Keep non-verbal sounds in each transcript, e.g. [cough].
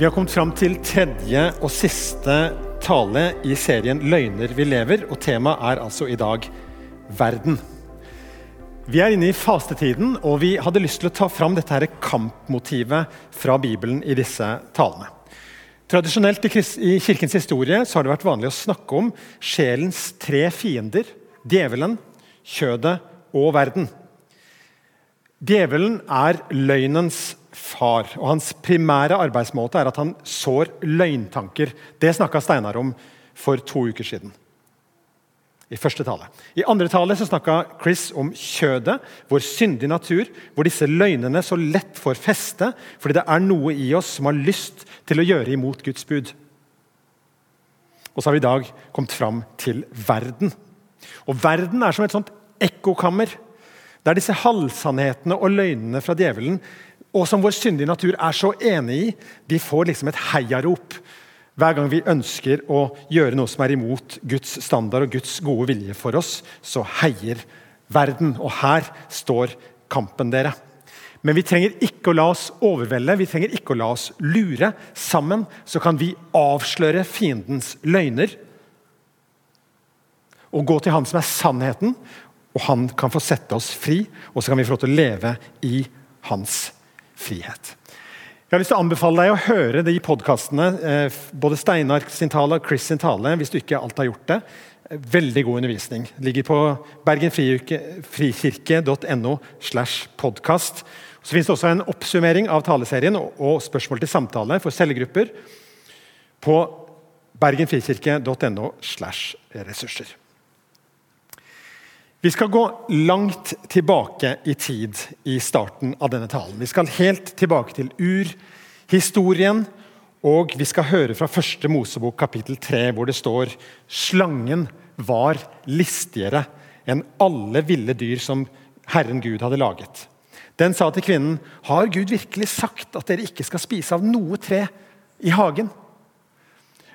Vi har kommet fram til tredje og siste tale i serien 'Løgner vi lever', og temaet er altså i dag verden. Vi er inne i fastetiden, og vi hadde lyst til å ta fram dette her kampmotivet fra Bibelen i disse talene. Tradisjonelt i kirkens historie har det vært vanlig å snakke om sjelens tre fiender. Djevelen, kjødet og verden. Djevelen er løgnens far, og hans primære arbeidsmåte er at han sår løgntanker. Det snakka Steinar om for to uker siden. I første tale. I andre tale så snakka Chris om kjødet, vår syndige natur, hvor disse løgnene så lett får feste fordi det er noe i oss som har lyst til å gjøre imot Guds bud. Og så har vi i dag kommet fram til verden. Og Verden er som et sånt ekkokammer, der disse halvsannhetene og løgnene fra djevelen og som vår syndige natur er så enig i, de får liksom et heiarop hver gang vi ønsker å gjøre noe som er imot Guds standard og Guds gode vilje for oss, så heier verden. Og her står kampen, dere. Men vi trenger ikke å la oss overvelde, vi trenger ikke å la oss lure. Sammen så kan vi avsløre fiendens løgner og gå til han som er sannheten, og han kan få sette oss fri, og så kan vi få lov til å leve i hans frihet. Jeg har lyst til å anbefale deg å høre de podkastene, eh, både Steinar sin tale og Chris sin tale, hvis du ikke alt har gjort det. Veldig god undervisning. Ligger på bergenfrikirke.no. slash podcast. Så finnes det også en oppsummering av taleserien og spørsmål til samtale for cellegrupper på bergenfrikirke.no. slash ressurser. Vi skal gå langt tilbake i tid i starten av denne talen. Vi skal helt tilbake til urhistorien, og vi skal høre fra første Mosebok kapittel 3, hvor det står slangen var listigere enn alle ville dyr som Herren Gud hadde laget. Den sa til kvinnen, 'Har Gud virkelig sagt at dere ikke skal spise av noe tre i hagen?'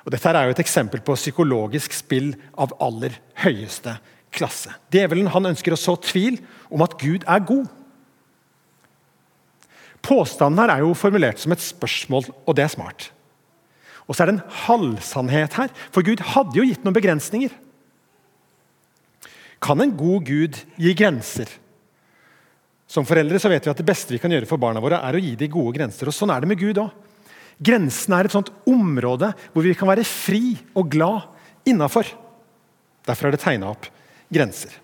Og dette er jo et eksempel på psykologisk spill av aller høyeste klasse. Djevelen han ønsker å så tvil om at Gud er god. Påstanden her er jo formulert som et spørsmål, og det er smart. Og så er det en halvsannhet her, for Gud hadde jo gitt noen begrensninger. Kan en god Gud gi grenser? Som foreldre så vet vi at det beste vi kan gjøre for barna våre, er å gi dem gode grenser. og Sånn er det med Gud òg. Grensene er et sånt område hvor vi kan være fri og glad innafor. Derfor er det tegna opp grenser.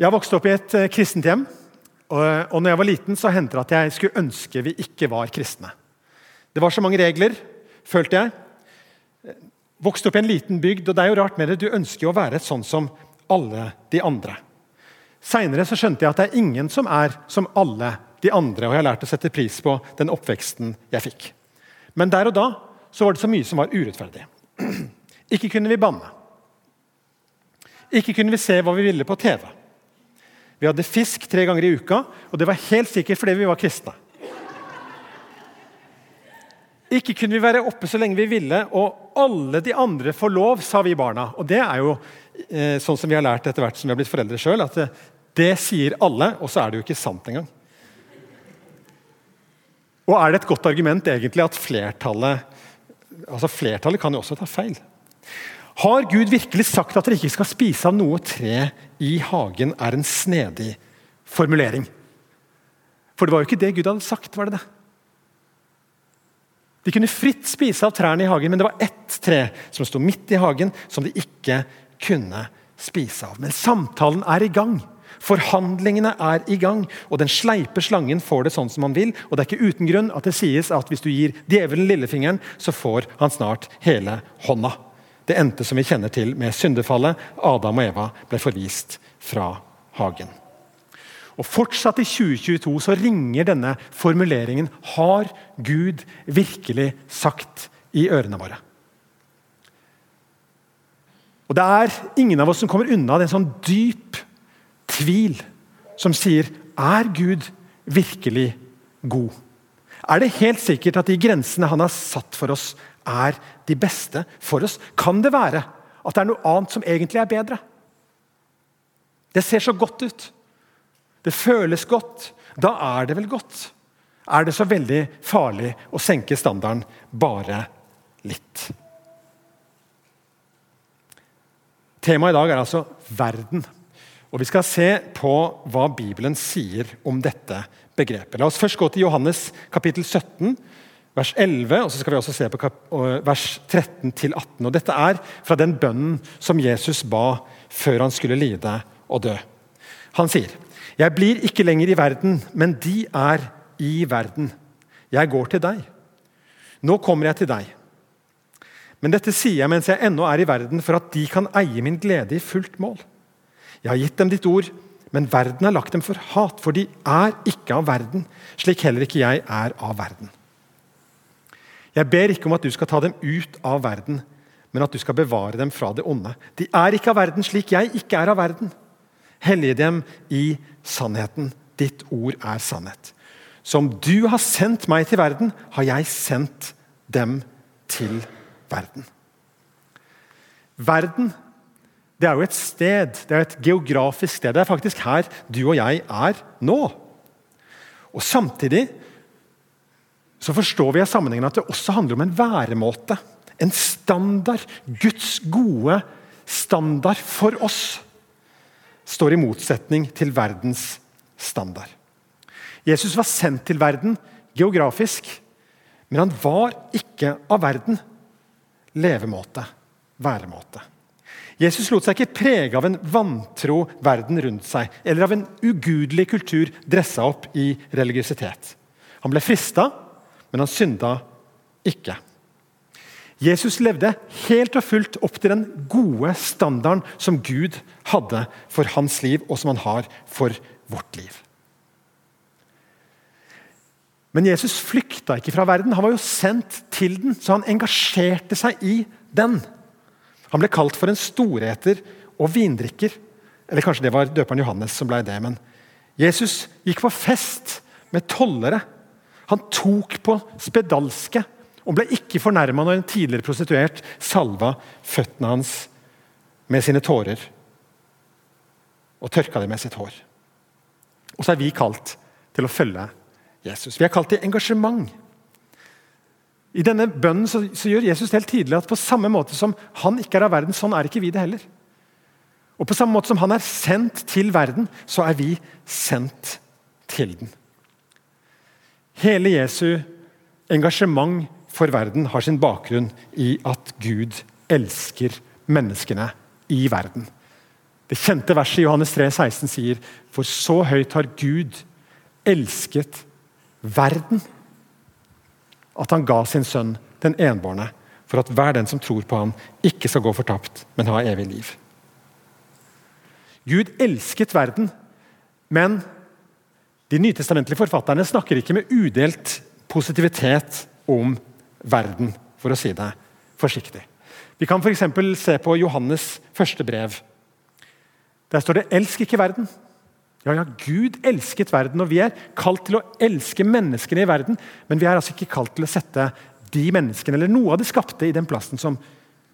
Jeg vokste opp i et eh, kristent hjem. Og når jeg var liten, så hendte det at jeg skulle ønske vi ikke var kristne. Det var så mange regler, følte jeg. Vokste opp i en liten bygd, og det er jo rart med det. Du ønsker jo å være et sånn som alle de andre. Seinere skjønte jeg at det er ingen som er som alle de andre, og jeg har lært å sette pris på den oppveksten jeg fikk. Men der og da så var det så mye som var urettferdig. [clears throat] Ikke kunne vi banne. Ikke kunne vi se hva vi ville på TV. Vi hadde fisk tre ganger i uka, og det var helt sikkert fordi vi var kristne. Ikke kunne vi være oppe så lenge vi ville, og alle de andre får lov, sa vi barna. Og det er jo eh, sånn som vi har lært etter hvert som vi har blitt foreldre sjøl, at det, det sier alle, og så er det jo ikke sant engang. Og er det et godt argument egentlig at flertallet altså Flertallet kan jo også ta feil. Har Gud virkelig sagt at dere ikke skal spise av noe tre i hagen, er en snedig formulering. For det var jo ikke det Gud hadde sagt, var det det? De kunne fritt spise av trærne i hagen, men det var ett tre som sto midt i hagen, som de ikke kunne spise av. Men samtalen er i gang. Forhandlingene er i gang, og den sleipe slangen får det sånn som han vil. og Det er ikke uten grunn at det sies at hvis du gir djevelen lillefingeren, så får han snart hele hånda. Det endte som vi kjenner til med syndefallet. Adam og Eva ble forvist fra hagen. Og Fortsatt i 2022 så ringer denne formuleringen 'Har Gud virkelig sagt' i ørene våre. Og Det er ingen av oss som kommer unna den sånn dyp tvil som sier 'Er Gud virkelig god?' Er det helt sikkert at de grensene han har satt for oss, er de beste for oss? Kan det være at det er noe annet som egentlig er bedre? Det ser så godt ut. Det føles godt. Da er det vel godt? er det så veldig farlig å senke standarden bare litt. Temaet i dag er altså verden. Og Vi skal se på hva Bibelen sier om dette begrepet. La oss først gå til Johannes kapittel 17, vers 11, og så skal vi også se på vers 13-18. Og Dette er fra den bønnen som Jesus ba før han skulle lide og dø. Han sier, 'Jeg blir ikke lenger i verden, men de er i verden. Jeg går til deg. Nå kommer jeg til deg.' Men dette sier jeg mens jeg ennå er i verden, for at de kan eie min glede i fullt mål. Jeg har gitt dem ditt ord, men verden har lagt dem for hat, for de er ikke av verden, slik heller ikke jeg er av verden. Jeg ber ikke om at du skal ta dem ut av verden, men at du skal bevare dem fra det onde. De er ikke av verden, slik jeg ikke er av verden. Hellige dem i sannheten. Ditt ord er sannhet. Som du har sendt meg til verden, har jeg sendt dem til verden. Verden det er jo et sted, det er et geografisk sted. Det er faktisk her du og jeg er nå. Og Samtidig så forstår vi av sammenhengen at det også handler om en væremåte. En standard. Guds gode standard for oss står i motsetning til verdens standard. Jesus var sendt til verden geografisk, men han var ikke av verden. Levemåte, væremåte. Jesus lot seg ikke prege av en vantro verden rundt seg eller av en ugudelig kultur dressa opp i religiøsitet. Han ble frista, men han synda ikke. Jesus levde helt og fullt opp til den gode standarden som Gud hadde for hans liv, og som han har for vårt liv. Men Jesus flykta ikke fra verden. Han var jo sendt til den, så han engasjerte seg i den. Han ble kalt for en storeter og vindrikker. Eller kanskje det var døperen Johannes som ble det. Men Jesus gikk på fest med tollere. Han tok på spedalske og ble ikke fornærma når en tidligere prostituert salva føttene hans med sine tårer og tørka dem med sitt hår. Og så er vi kalt til å følge Jesus. Vi er kalt til engasjement. I denne bønnen så, så, gjør Jesus helt tydelig at på samme måte som han ikke er av verden, sånn er ikke vi det heller. Og på samme måte som han er sendt til verden, så er vi sendt til den. Hele Jesu engasjement for verden har sin bakgrunn i at Gud elsker menneskene i verden. Det kjente verset i Johannes 3, 16 sier For så høyt har Gud elsket verden at han ga sin sønn, den enbårne, for at hver den som tror på ham, ikke skal gå fortapt, men ha evig liv. Gud elsket verden, men de nytestamentlige forfatterne snakker ikke med udelt positivitet om verden, for å si det forsiktig. Vi kan f.eks. se på Johannes' første brev. Der står det 'elsk ikke verden'. Ja, ja, Gud elsket verden, og vi er kalt til å elske menneskene i verden. Men vi er altså ikke kalt til å sette de menneskene eller noe av det skapte i den plassen som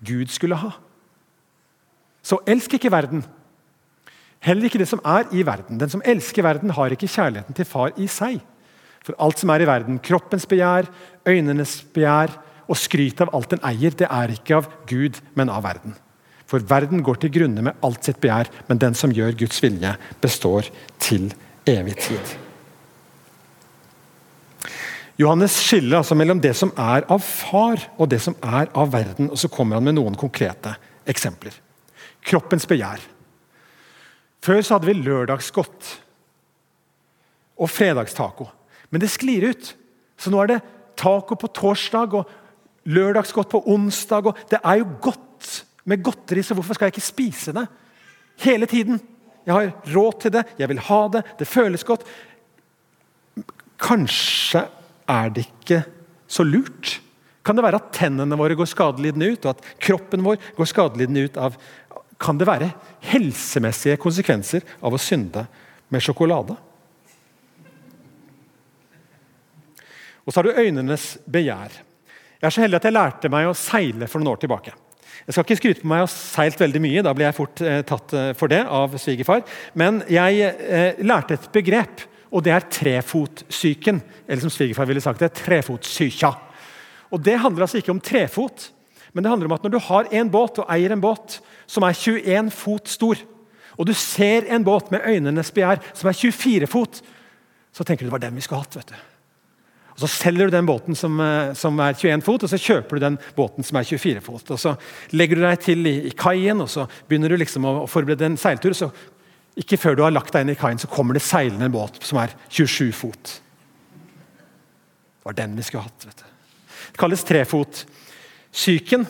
Gud skulle ha. Så elsk ikke verden. Heller ikke det som er i verden. Den som elsker verden, har ikke kjærligheten til far i seg. For alt som er i verden, kroppens begjær, øynenes begjær og skryt av alt den eier, det er ikke av Gud, men av verden. For verden går til grunne med alt sitt begjær, men den som gjør Guds vilje, består til evig tid. Johannes skiller altså mellom det som er av far, og det som er av verden. og Så kommer han med noen konkrete eksempler. Kroppens begjær. Før så hadde vi lørdagsgodt og fredagstaco. Men det sklir ut. Så nå er det taco på torsdag og lørdagsgodt på onsdag. og Det er jo godt med godteri, så hvorfor skal jeg ikke spise det? Hele tiden. Jeg har råd til det, jeg vil ha det, det føles godt. Kanskje er det ikke så lurt? Kan det være at tennene våre går skadelidende ut, og at kroppen vår går skadelidende ut av Kan det være helsemessige konsekvenser av å synde med sjokolade? Og så har du øynenes begjær. Jeg er så heldig at jeg lærte meg å seile for noen år tilbake. Jeg skal ikke skryte på meg å ha seilt veldig mye, da blir jeg fort eh, tatt eh, for det av svigerfar. Men jeg eh, lærte et begrep og det er trefotsyken. Eller som svigerfar ville sagt det, trefotsyka. Og Det handler altså ikke om trefot, men det handler om at når du har en båt og eier en båt som er 21 fot stor, og du ser en båt med øynenes begjær som er 24 fot, så tenker du det var den vi skulle hatt. vet du. Og Så selger du den båten som, eh, som, er 21 fot, og så kjøper du den båten som er 24 fot. Og Så legger du deg til i, i kaien og så begynner du liksom å, å forberede en seiltur. så Ikke før du har lagt deg inn i kaien, så kommer det seilende en båt som er 27 fot. Det var den vi skulle hatt. vet du. Det kalles trefotsyken.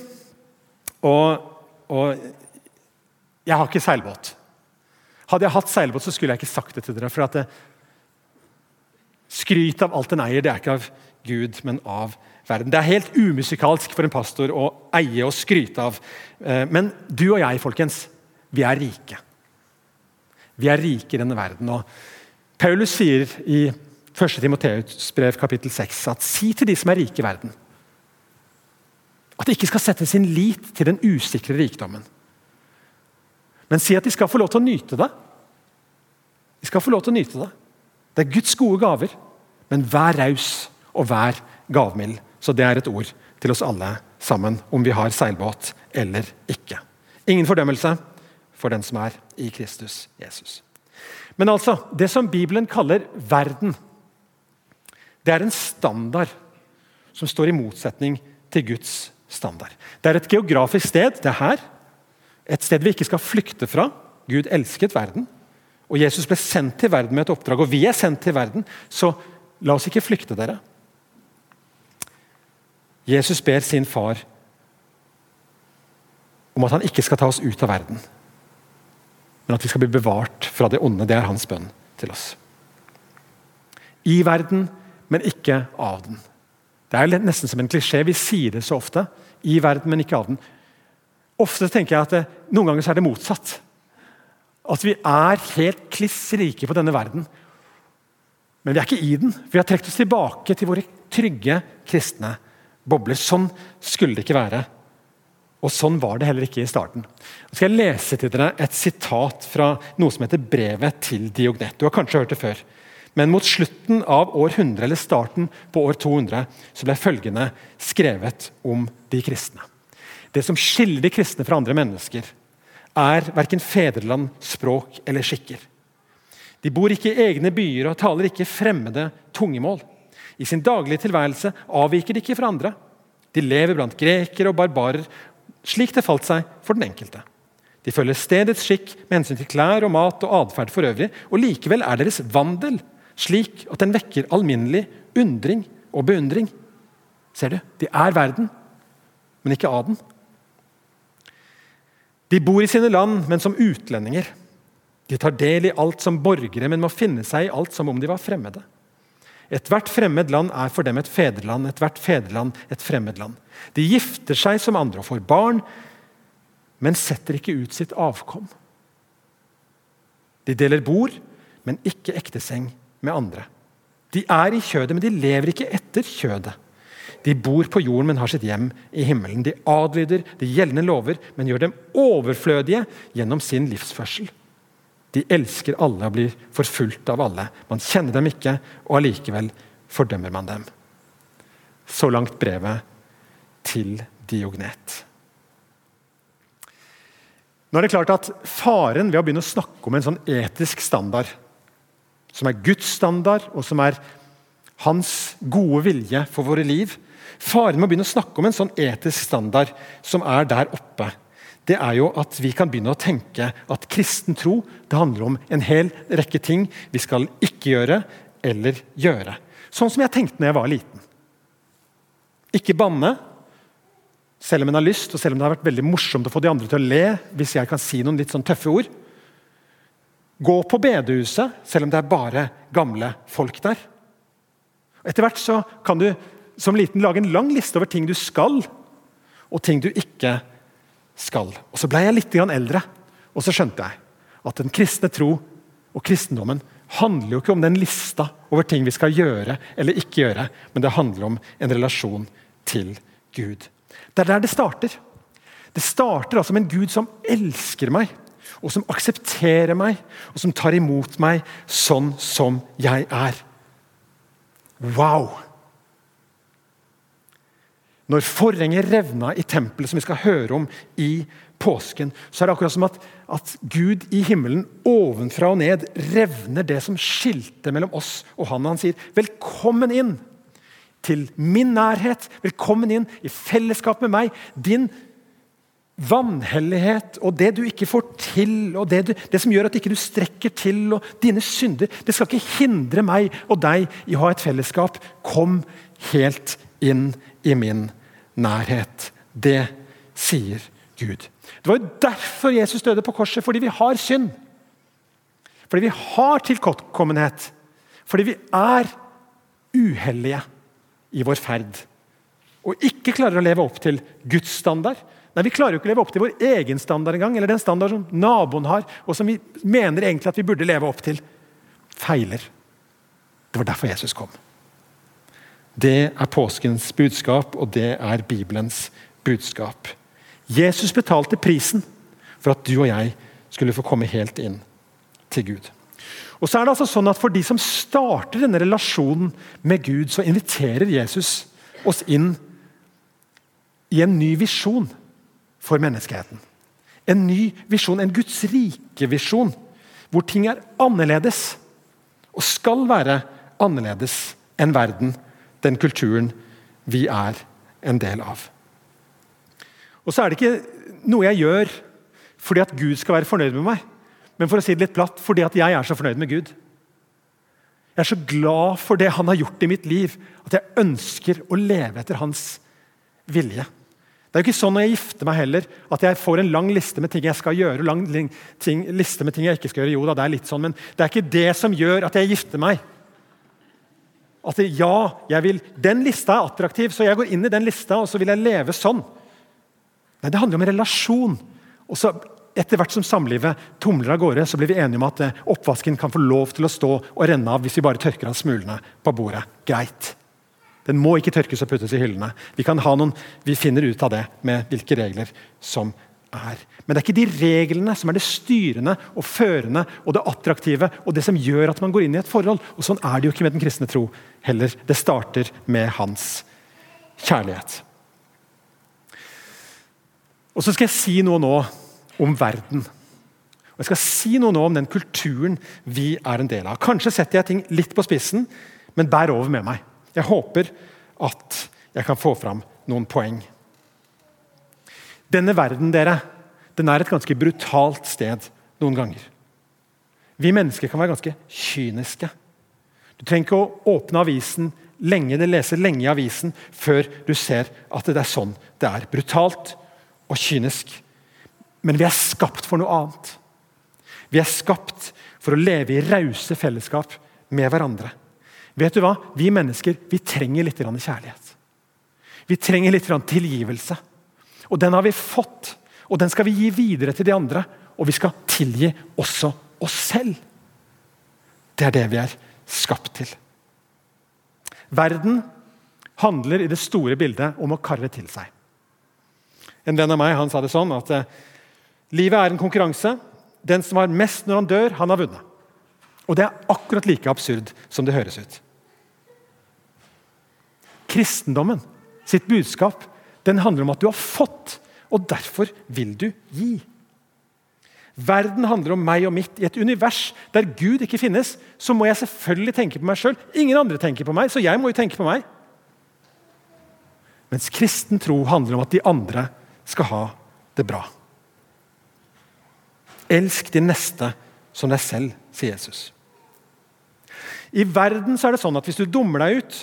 Og, og jeg har ikke seilbåt. Hadde jeg hatt seilbåt, så skulle jeg ikke sagt det til dere. for at det, Skryt av alt en eier, det er ikke av Gud, men av verden. Det er helt umusikalsk for en pastor å eie og skryte av. Eh, men du og jeg, folkens, vi er rike. Vi er rike i denne verden. og Paulus sier i 1. Timoteus brev kapittel 6 at si til de som er rike i verden, at de ikke skal sette sin lit til den usikre rikdommen. Men si at de skal få lov til å nyte det. De skal få lov til å nyte det. Det er Guds gode gaver, men vær raus og vær gavmild. Så det er et ord til oss alle sammen, om vi har seilbåt eller ikke. Ingen fordømmelse for den som er i Kristus Jesus. Men altså, det som Bibelen kaller verden, det er en standard som står i motsetning til Guds standard. Det er et geografisk sted, det er her. Et sted vi ikke skal flykte fra. Gud elsket verden. Og Jesus ble sendt til verden med et oppdrag, og vi er sendt til verden. Så la oss ikke flykte, dere. Jesus ber sin far om at han ikke skal ta oss ut av verden, men at vi skal bli bevart fra det onde. Det er hans bønn til oss. I verden, men ikke av den. Det er nesten som en klisjé. Vi sier det så ofte. I verden, men ikke av den. Ofte tenker jeg at det, noen ganger er det motsatt. At vi er helt kliss rike på denne verden. Men vi er ikke i den. Vi har trukket oss tilbake til våre trygge kristne bobler. Sånn skulle det ikke være. Og sånn var det heller ikke i starten. Nå skal jeg lese til dere et sitat fra noe som heter 'Brevet til Diognet'. Du har kanskje hørt det før. Men mot slutten av år 100, eller starten på år 200 så ble følgende skrevet om de kristne. Det som skiller de kristne fra andre mennesker, er verken fedreland, språk eller skikker. De bor ikke i egne byer og taler ikke fremmede tungemål. I sin daglige tilværelse avviker de ikke fra andre. De lever blant grekere og barbarer, slik det falt seg for den enkelte. De følger stedets skikk med hensyn til klær og mat og atferd for øvrig, og likevel er deres vandel slik at den vekker alminnelig undring og beundring. Ser du? De er verden, men ikke av den. De bor i sine land, men som utlendinger. De tar del i alt som borgere, men må finne seg i alt som om de var fremmede. Ethvert fremmed land er for dem et fedreland, ethvert fedreland et fremmed land. De gifter seg som andre og får barn, men setter ikke ut sitt avkom. De deler bord, men ikke ekteseng med andre. De er i kjødet, men de lever ikke etter kjødet. De bor på jorden, men har sitt hjem i himmelen. De adlyder de gjeldende lover, men gjør dem overflødige gjennom sin livsførsel. De elsker alle og blir forfulgt av alle. Man kjenner dem ikke, og allikevel fordømmer man dem. Så langt brevet til Diognet. Nå er det klart at Faren ved å begynne å snakke om en sånn etisk standard, som er Guds standard, og som er hans gode vilje for våre liv, Faren med å begynne å snakke om en sånn etisk standard som er der oppe, det er jo at vi kan begynne å tenke at kristen tro det handler om en hel rekke ting vi skal ikke gjøre eller gjøre. Sånn som jeg tenkte når jeg var liten. Ikke banne, selv om en har lyst, og selv om det har vært veldig morsomt å få de andre til å le. hvis jeg kan si noen litt sånn tøffe ord. Gå på bedehuset, selv om det er bare gamle folk der. Etter hvert så kan du som liten lage en lang liste over ting du skal, og ting du ikke skal. Og Så ble jeg litt eldre, og så skjønte jeg at den kristne tro og kristendommen handler jo ikke om den lista over ting vi skal gjøre eller ikke gjøre, men det handler om en relasjon til Gud. Det er der det starter. Det starter altså med en Gud som elsker meg, og som aksepterer meg, og som tar imot meg sånn som jeg er. Wow! Når forhenget revna i tempelet, som vi skal høre om i påsken, så er det akkurat som at, at Gud i himmelen ovenfra og ned revner det som skilte mellom oss og han. Han sier, 'Velkommen inn til min nærhet. Velkommen inn i fellesskap med meg. Din vanhellighet og det du ikke får til, og det, du, det som gjør at ikke du strekker til, og dine synder, det skal ikke hindre meg og deg i å ha et fellesskap. Kom helt inn i min nærhet. Det sier Gud. Det var jo derfor Jesus døde på korset, fordi vi har synd. Fordi vi har tilkortkommenhet. Fordi vi er uhellige i vår ferd. Og ikke klarer å leve opp til Guds standard. Nei, Vi klarer jo ikke å leve opp til vår egen standard engang, eller den standard som naboen har, og som vi mener egentlig at vi burde leve opp til. Feiler. Det var derfor Jesus kom. Det er påskens budskap, og det er Bibelens budskap. Jesus betalte prisen for at du og jeg skulle få komme helt inn til Gud. Og så er det altså sånn at For de som starter denne relasjonen med Gud, så inviterer Jesus oss inn i en ny visjon for menneskeheten. En ny visjon, en Guds rike-visjon, hvor ting er annerledes. Og skal være annerledes enn verden, den kulturen vi er en del av. Og så er det ikke noe jeg gjør fordi at Gud skal være fornøyd med meg, men for å si det litt platt, fordi at jeg er så fornøyd med Gud. Jeg er så glad for det han har gjort i mitt liv, at jeg ønsker å leve etter hans vilje. Det er jo ikke sånn når jeg gifter meg heller, at jeg får en lang liste med ting jeg skal gjøre. og lang ting, liste med ting jeg ikke skal gjøre. Jo da, det er litt sånn, Men det er ikke det som gjør at jeg gifter meg. At ja, jeg vil, Den lista er attraktiv, så jeg går inn i den lista og så vil jeg leve sånn. Nei, Det handler om en relasjon. Og så Etter hvert som samlivet tumler av gårde, så blir vi enige om at eh, oppvasken kan få lov til å stå og renne av hvis vi bare tørker av smulene på bordet. Greit. Den må ikke tørkes og puttes i hyllene. Vi noen, vi finner ut av det med hvilke regler som er. Men det er ikke de reglene som er det styrende og førende og det attraktive og det som gjør at man går inn i et forhold. Og Sånn er det jo ikke med den kristne tro heller. Det starter med hans kjærlighet. Og Så skal jeg si noe nå om verden. Og Jeg skal si noe nå om den kulturen vi er en del av. Kanskje setter jeg ting litt på spissen, men bær over med meg. Jeg håper at jeg kan få fram noen poeng. Denne verden dere, den er et ganske brutalt sted noen ganger. Vi mennesker kan være ganske kyniske. Du trenger ikke å åpne avisen lenge, eller lese lenge i avisen før du ser at det er sånn det er. Brutalt og kynisk. Men vi er skapt for noe annet. Vi er skapt for å leve i rause fellesskap med hverandre. Vet du hva? Vi mennesker vi trenger litt kjærlighet. Vi trenger litt tilgivelse. Og Den har vi fått, og den skal vi gi videre til de andre. Og vi skal tilgi også oss selv. Det er det vi er skapt til. Verden handler i det store bildet om å karre til seg. En venn av meg han sa det sånn at eh, livet er en konkurranse. Den som har mest når han dør, han har vunnet. Og Det er akkurat like absurd som det høres ut. Kristendommen sitt budskap den handler om at du har fått, og derfor vil du gi. Verden handler om meg og mitt. I et univers der Gud ikke finnes, så må jeg selvfølgelig tenke på meg sjøl. Ingen andre tenker på meg, så jeg må jo tenke på meg. Mens kristen tro handler om at de andre skal ha det bra. Elsk din neste som deg selv, sier Jesus. I verden så er det sånn at hvis du dummer deg ut,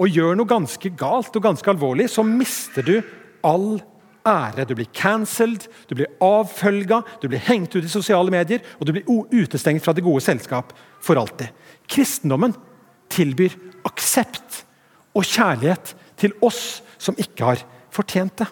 og gjør noe ganske galt og ganske alvorlig, så mister du all ære. Du blir cancelled, du blir avfølga, du blir hengt ut i sosiale medier, og du blir utestengt fra det gode selskap for alltid. Kristendommen tilbyr aksept og kjærlighet til oss som ikke har fortjent det.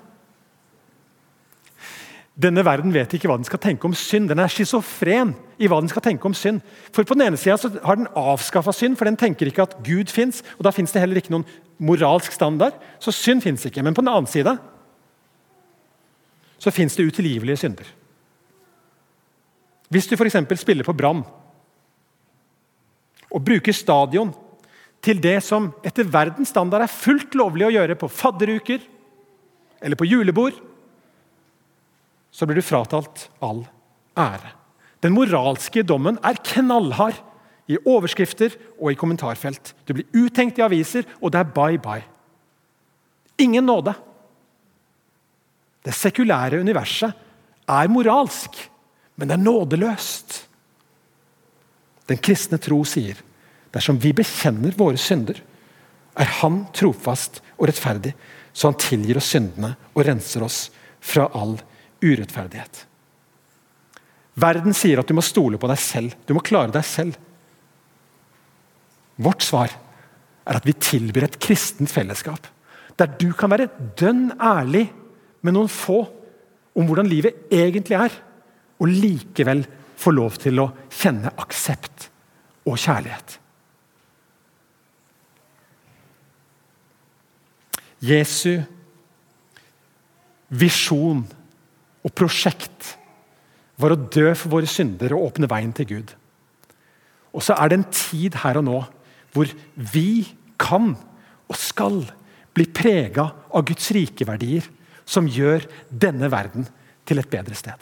Denne verden vet ikke hva den skal tenke om synd. Den er schizofren i hva den skal tenke om synd. For På den ene sida har den avskaffa synd, for den tenker ikke at Gud fins. Og da fins det heller ikke noen moralsk standard, så synd fins ikke. Men på den annen side så fins det utilgivelige synder. Hvis du f.eks. spiller på Brann og bruker stadion til det som etter verdens standard er fullt lovlig å gjøre på fadderuker eller på julebord, så blir du fratalt all ære. Den moralske dommen er knallhard i overskrifter og i kommentarfelt. Du blir uttenkt i aviser, og det er bye-bye. Ingen nåde. Det sekulære universet er moralsk, men det er nådeløst. Den kristne tro sier dersom vi bekjenner våre synder, er Han trofast og rettferdig, så Han tilgir oss syndene og renser oss fra all urettferdighet. Verden sier at du må stole på deg selv. Du må klare deg selv. Vårt svar er at vi tilbyr et kristent fellesskap. Der du kan være dønn ærlig med noen få om hvordan livet egentlig er, og likevel få lov til å kjenne aksept og kjærlighet. Jesu visjon og prosjekt var å dø for våre synder og åpne veien til Gud. Og så er det en tid her og nå hvor vi kan og skal bli prega av Guds rikeverdier, som gjør denne verden til et bedre sted.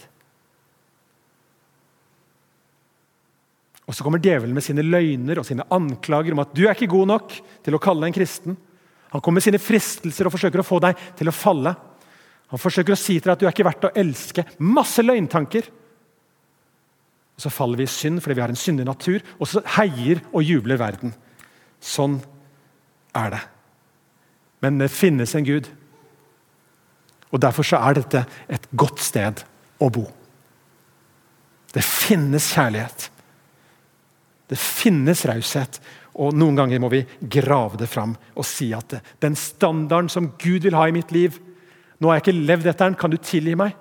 Og Så kommer djevelen med sine løgner og sine anklager om at du er ikke god nok til å kalle deg en kristen. Han kommer med sine fristelser og forsøker å få deg til å falle. Han forsøker å si til deg at du er ikke verdt å elske. Masse løgntanker. Og Så faller vi i synd fordi vi har en syndig natur, og så heier og jubler verden. Sånn er det. Men det finnes en Gud. Og Derfor så er dette et godt sted å bo. Det finnes kjærlighet. Det finnes raushet. Og Noen ganger må vi grave det fram og si at den standarden som Gud vil ha i mitt liv Nå har jeg ikke levd etter den, kan du tilgi meg?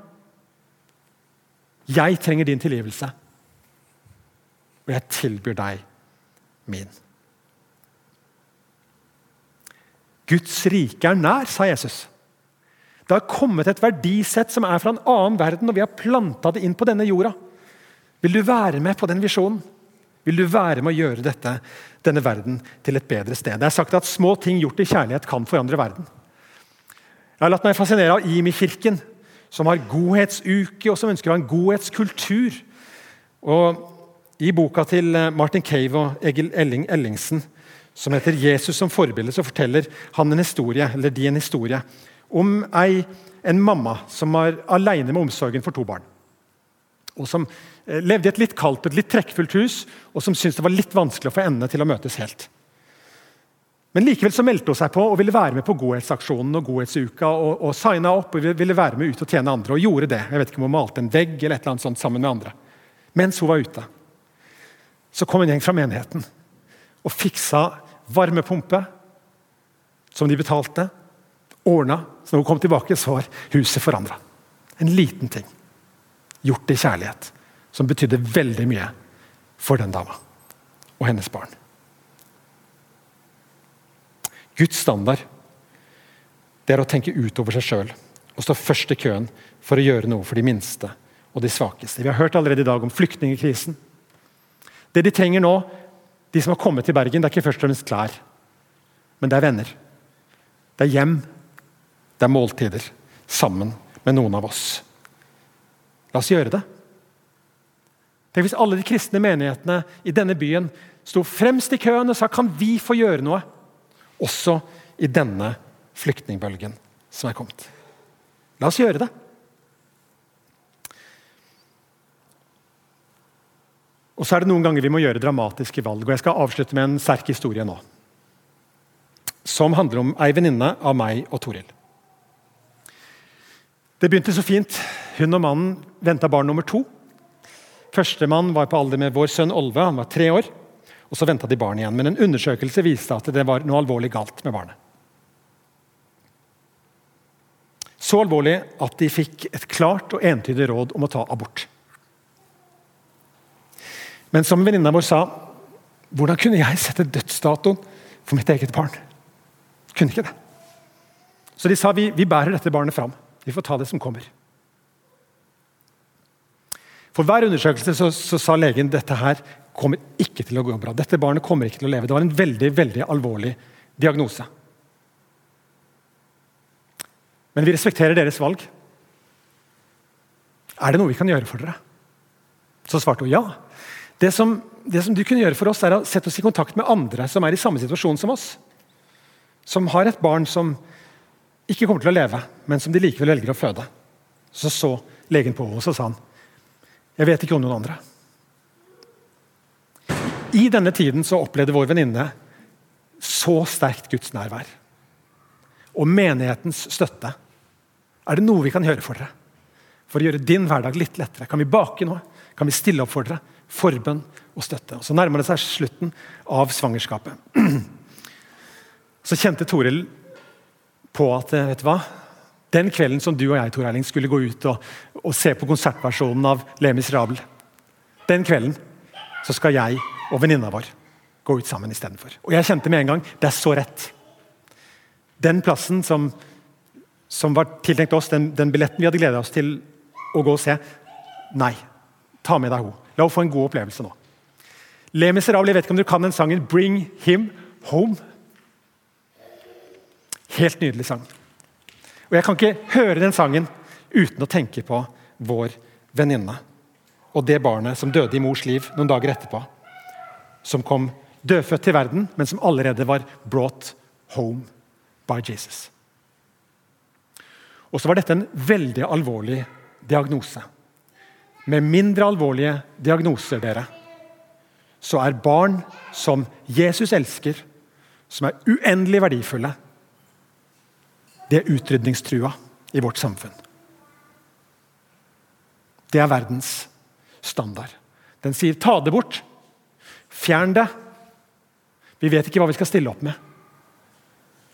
Jeg trenger din tilgivelse og jeg tilbyr deg min. Guds rike er nær, sa Jesus. Det har kommet et verdisett som er fra en annen verden, og vi har planta det inn på denne jorda. Vil du være med på den visjonen? Vil du være med å gjøre dette, denne verden til et bedre sted? Det er sagt at små ting gjort i kjærlighet kan forandre verden. Jeg har latt meg fascinere av Imi-kirken, som har godhetsuke og som ønsker å ha en godhetskultur. Og i boka til eh, Martin Cave og Egil Elling Ellingsen, som heter 'Jesus som forbilde', så forteller han en historie, eller de en historie om ei, en mamma som var alene med omsorgen for to barn. Og Som eh, levde i et litt kaldt og litt trekkfullt hus, og som syntes det var litt vanskelig å få endene til å møtes helt. Men likevel så meldte hun seg på og ville være med på godhetsaksjonen og godhetsuka. og, og signa opp og ville være med ut og tjene andre, og gjorde det. Jeg vet ikke om hun malte en vegg eller et eller annet sånt sammen med andre. Mens hun var ute så kom en gjeng fra menigheten og fiksa varmepumpe som de betalte. Ordna. Så når hun kom tilbake, så var huset forandra. En liten ting. Gjort i kjærlighet. Som betydde veldig mye for den dama og hennes barn. Guds standard det er å tenke utover seg sjøl og stå først i køen for å gjøre noe for de minste og de svakeste. Vi har hørt allerede i dag om flyktningkrisen. Det de trenger nå, de som har kommet til Bergen, det er ikke først og fremst klær. Men det er venner. Det er hjem. Det er måltider. Sammen med noen av oss. La oss gjøre det. Tenk Hvis alle de kristne menighetene i denne byen sto fremst i køen og sa kan vi få gjøre noe, også i denne flyktningbølgen som er kommet. La oss gjøre det. Og så er det noen ganger vi må gjøre dramatiske valg. og Jeg skal avslutte med en sterk historie nå. Som handler om ei venninne av meg og Toril. Det begynte så fint. Hun og mannen venta barn nummer to. Førstemann var på alder med vår sønn Olve, han var tre år. Og Så venta de barn igjen, men en undersøkelse viste at det var noe alvorlig galt med barnet. Så alvorlig at de fikk et klart og entydig råd om å ta abort. Men som venninna vår sa, hvordan kunne jeg sette dødsdatoen for mitt eget barn? Kunne ikke det. Så de sa vi, vi bærer dette barnet fram. Vi får ta det som kommer. For hver undersøkelse så, så sa legen dette her kommer ikke til å gå bra. Dette barnet kommer ikke til å leve. Det var en veldig, veldig alvorlig diagnose. Men vi respekterer deres valg. Er det noe vi kan gjøre for dere? Så svarte hun ja. Det som, det som, du kunne gjøre for oss, er å sette oss i kontakt med andre som er i samme situasjon som oss. Som har et barn som ikke kommer til å leve, men som de likevel velger å føde. Så så legen på henne og sa han, jeg vet ikke om noen andre. I denne tiden så opplevde vår venninne så sterkt Guds nærvær. Og menighetens støtte. Er det noe vi kan gjøre for dere? For å gjøre din hverdag litt lettere. Kan vi bake noe? Kan vi stille opp for dere? Forbønn og støtte. Og Så nærmer det seg slutten av svangerskapet. [clears throat] Så kjente Toril på at eh, vet du hva? Den kvelden som du og jeg Tor Erling, skulle gå ut og, og se på konsertversjonen av Le Miserable, den kvelden så skal jeg og venninna vår gå ut sammen istedenfor. Og jeg kjente med en gang det er så rett. Den plassen som, som var tiltenkt oss, den, den billetten vi hadde gleda oss til å gå og se Nei, ta med deg henne. La henne få en god opplevelse nå. Le Miserable, jeg vet ikke om du kan den sangen 'Bring Him Home'. Helt nydelig sang. Og Jeg kan ikke høre den sangen uten å tenke på vår venninne og det barnet som døde i mors liv noen dager etterpå. Som kom dødfødt til verden, men som allerede var brought home by Jesus. Og så var dette en veldig alvorlig diagnose. Med mindre alvorlige diagnoser, dere, så er barn som Jesus elsker, som er uendelig verdifulle, det er utrydningstrua i vårt samfunn. Det er verdens standard. Den sier 'ta det bort', 'fjern det'. Vi vet ikke hva vi skal stille opp med.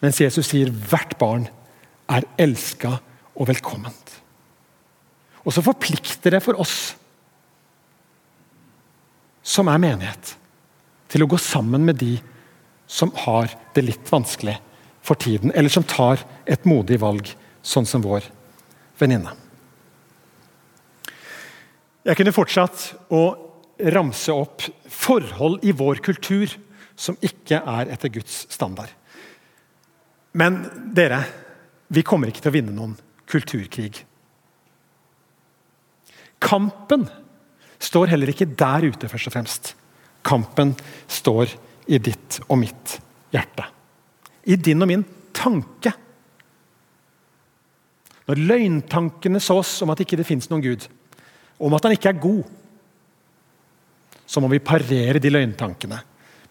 Mens Jesus sier 'hvert barn er elska og velkomment'. Og så forplikter det for oss som er menighet, til å gå sammen med de som har det litt vanskelig for tiden, eller som tar et modig valg, sånn som vår venninne. Jeg kunne fortsatt å ramse opp forhold i vår kultur som ikke er etter Guds standard. Men dere, vi kommer ikke til å vinne noen kulturkrig. Kampen står heller ikke der ute, først og fremst. Kampen står i ditt og mitt hjerte i din og min tanke. Når løgntankene sås om at ikke det fins noen Gud, om at han ikke er god, så må vi parere de løgntankene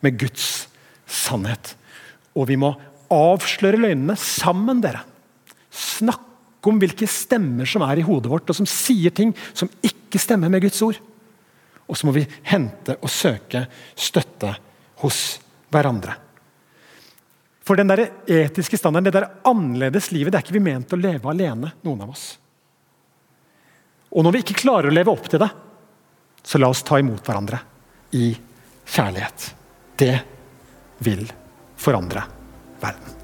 med Guds sannhet. Og vi må avsløre løgnene sammen, dere. Snakke om hvilke stemmer som er i hodet vårt, og som sier ting som ikke stemmer med Guds ord. Og så må vi hente og søke støtte hos hverandre. For den der etiske standarden, det der annerledes livet, det er ikke vi ment å leve alene, noen av oss. Og når vi ikke klarer å leve opp til det, så la oss ta imot hverandre i kjærlighet. Det vil forandre verden.